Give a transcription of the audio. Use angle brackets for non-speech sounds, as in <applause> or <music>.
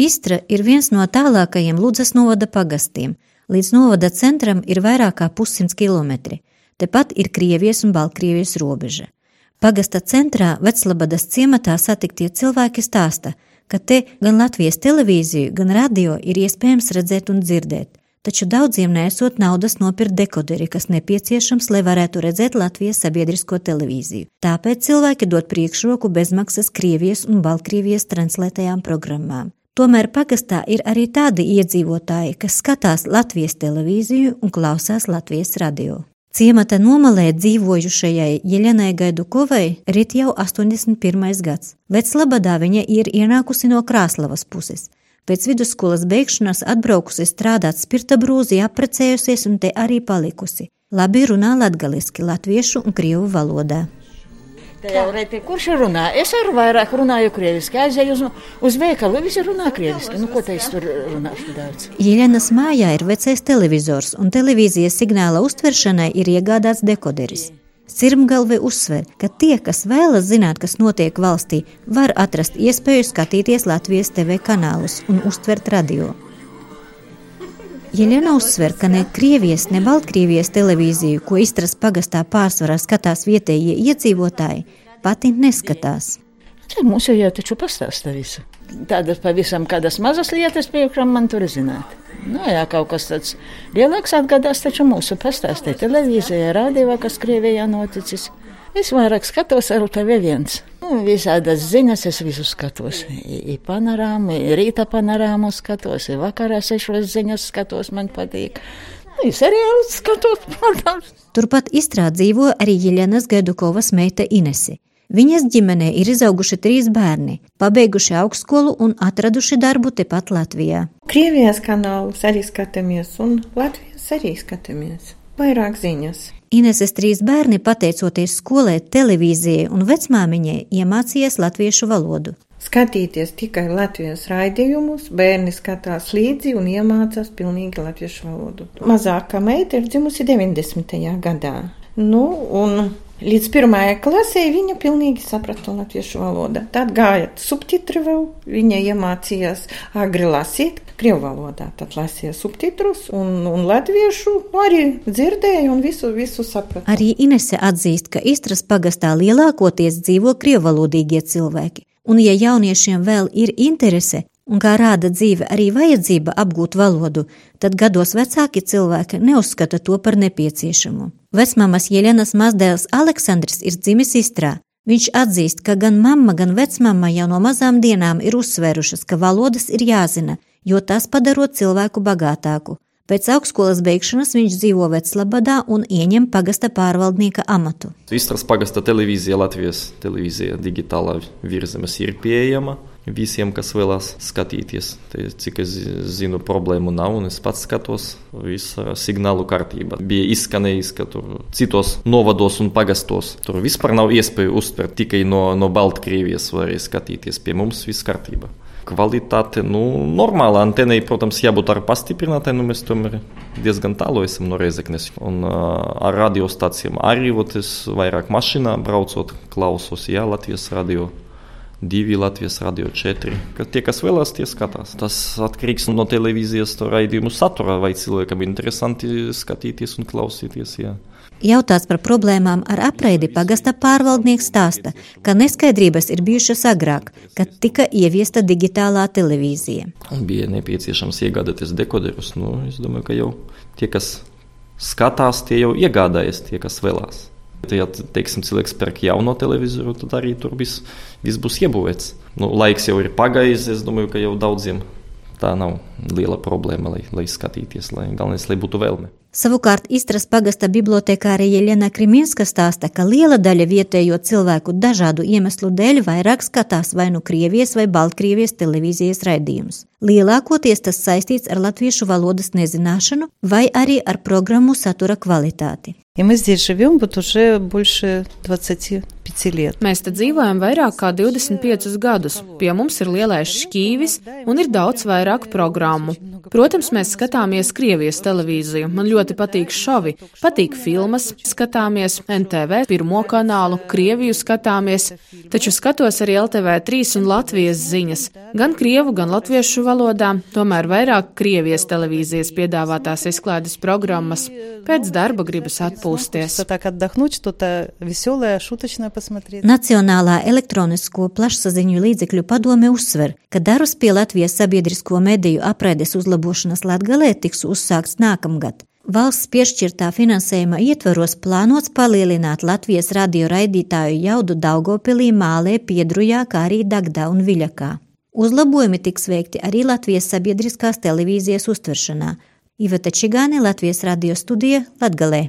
Istra ir viens no tālākajiem Ludzas novada pagastiem. Līdz novada centram ir vairāk kā pussimts kilometri. Tepat ir Krievijas un Baltkrievijas robeža. Pagasta centrā Veclabadas ciematā satiktie cilvēki stāsta, ka te gan Latvijas televīziju, gan radio ir iespējams redzēt un dzirdēt taču daudziem nesot naudas nopirkt dekoderi, kas nepieciešams, lai varētu redzēt Latvijas sabiedrisko televīziju. Tāpēc cilvēki dod priekšroku bezmaksas Krievijas un Baltkrievijas translētajām programmām. Tomēr pagastā ir arī tādi iedzīvotāji, kas skatās Latvijas televīziju un klausās Latvijas radio. Ciemata nomalē dzīvojušajai Jelenai Gaidukovai rit jau 81. gads. Veclabadā viņa ir ienākusi no Krāslavas puses. Pēc vidusskolas beigšanas atbraukusi strādāt spirta brūzī, apprecējusies un te arī palikusi. Labi runā latgaliski, latviešu un krievu valodā. Reiti, kurš runā? Es arī vairāk runāju krieviski. Aizēju uz, uz veikalu, visi runā krieviski. Nu, ko te es tur runāšu daudz? Jēlenas mājā ir vecais televizors, un televīzijas signāla uztveršanai ir iegādāts dekoderis. Sirmgalve uzsver, ka tie, kas vēlas zināt, kas notiek valstī, var atrast iespēju skatīties Latvijas TV kanālus un uztvert radio. Jeļena uzsver, ka ne Krievijas, ne Baltkrievijas televīziju, ko Istras pagastā pārsvarā skatās vietējie iedzīvotāji, pati neskatās. Te mums jau taču pastāsta visu. Tādas pavisam kādas mazas lietas, piemēram, man tur zināt. Nu, jā, kaut kas tāds lielāks atgadās, taču mūsu pastāstē televīzijā, rādījumā, kas Krievijā noticis. Es vairāk skatos ar TV viens. Nu, visādas ziņas es visu skatos. I, i panorāmu, i rīta panorāmu skatos, i vakarā sešos ziņas skatos, man patīk. Nu, es arī skatos, <laughs> protams. Turpat izstrād dzīvo arī Jeļenas Gaidukovas meita Inesi. Viņas ģimenē ir izauguši trīs bērni, pabeiguši augstskolu un atraduši darbu tepat Latvijā. Krievijas kanālus arī skatāmies, un Latvijas arī skatāmies. Vairāk ziņas. Ineses trīs bērni, pateicoties skolai, televīzijai un vecmāmiņai, iemācījās latviešu valodu. Skatīties tikai Latvijas raidījumus, bērni skatās līdzi un iemācās pilnīgi latviešu valodu. Mazākā meita ir dzimusi 90. gadā. Nu, un Līdz pirmajai klasē viņa pilnīgi saprata latviešu valodu. Tad gāja subtitri vēl, viņa iemācījās agri lasīt krievu valodā. Tad lasīja subtitrus un, un latviešu arī dzirdēja un visu, visu saprata. Arī Inese atzīst, ka Istras pagastā lielākoties dzīvo krievalodīgie cilvēki. Un, ja jauniešiem vēl ir interese, un kā rāda dzīve arī vajadzība apgūt valodu, tad gados vecāki cilvēki neuzskata to par nepieciešamu. Vecmāmas Jelenas mazdēls Aleksandrs ir dzimis Istrā. Viņš atzīst, ka gan mamma, gan vecmāma jau no mazām dienām ir uzsvērušas, ka valodas ir jāzina, jo tas padarot cilvēku bagātāku. Pēc augstskolas beigšanas viņš dzīvo Veclabadā un ieņem pagasta pārvaldnieka amatu. Istras pagasta televīzija Latvijas televīzija digitālā virzemes ir pieejama visiem, kas vēlās skatīties. Te, cik es zinu, problēmu nav, un es pats skatos, visa signālu kārtība. Bija izskanējis, ka tur citos novados un pagastos tur vispār nav iespēju uztvert tikai no, no Baltkrievijas, varēja skatīties pie mums viss kārtība. Kvalitāte, nu, normāla antenei, protams, jābūt ar pastiprinātai, nu, mēs tomēr diezgan tālu esam no Reizeknes. Un uh, ar radiostācijām arī, vot es vairāk mašīnā braucot, klausos, jā, Latvijas radio divi Latvijas radio četri. Ka tie, kas vēlās, tie skatās. Tas atkarīgs no televīzijas raidījumu satura, vai cilvēkam interesanti skatīties un klausīties. Jā. Jautāts par problēmām ar apraidi pagasta pārvaldnieks stāsta, ka neskaidrības ir bijušas agrāk, kad tika ieviesta digitālā televīzija. Un bija nepieciešams iegādāties dekoderus. Nu, es domāju, ka jau tie, kas skatās, tie jau iegādājas, tie, kas vēlās. Ja teiksim, cilvēks pērk jauno televizoru, tad arī tur viss, viss būs iebūvēts. Nu, laiks jau ir pagājis, es domāju, ka jau daudziem tā nav liela problēma, lai, lai skatīties, lai galvenais, lai būtu vēlme. Savukārt Istras pagasta bibliotekāre Jeļena Kriminska stāsta, ka liela daļa vietējo cilvēku dažādu iemeslu dēļ vairāk skatās vai nu Krievijas vai Baltkrievijas televīzijas raidījumus. Lielākoties tas saistīts ar latviešu valodas nezināšanu vai arī ar programmu satura kvalitāti. И мы здесь живем вот уже больше 25 лет. Mēs te dzīvojam vairāk kā 25 gadus. Pie mums ir lielais šķīvis un ir daudz vairāk programmu. Protams, mēs skatāmies Krievijas televīziju. Man ļoti patīk šovi, patīk filmas, skatāmies NTV, pirmo kanālu, Krieviju skatāmies, taču skatos arī LTV3 un Latvijas ziņas, gan krievu, gan latviešu valodā, tomēr vairāk Krievijas televīzijas piedāvātās izklaides programmas. Pēc darba gribas atpūsties. Nacionālā elektronisko plašsaziņu līdzekļu padome uzsver, ka darbs pie Latvijas sabiedrisko mediju apraides uzlabošanas Latgalē tiks uzsākts nākamgad. Valsts piešķirtā finansējuma ietvaros plānots palielināt Latvijas radio raidītāju jaudu Daugopilī, Mālē, Piedrujā, kā arī Dagdā un Viļakā. Uzlabojumi tiks veikti arī Latvijas sabiedriskās televīzijas uztveršanā. Iveta Čigāne, Latvijas radio studija Latgalē.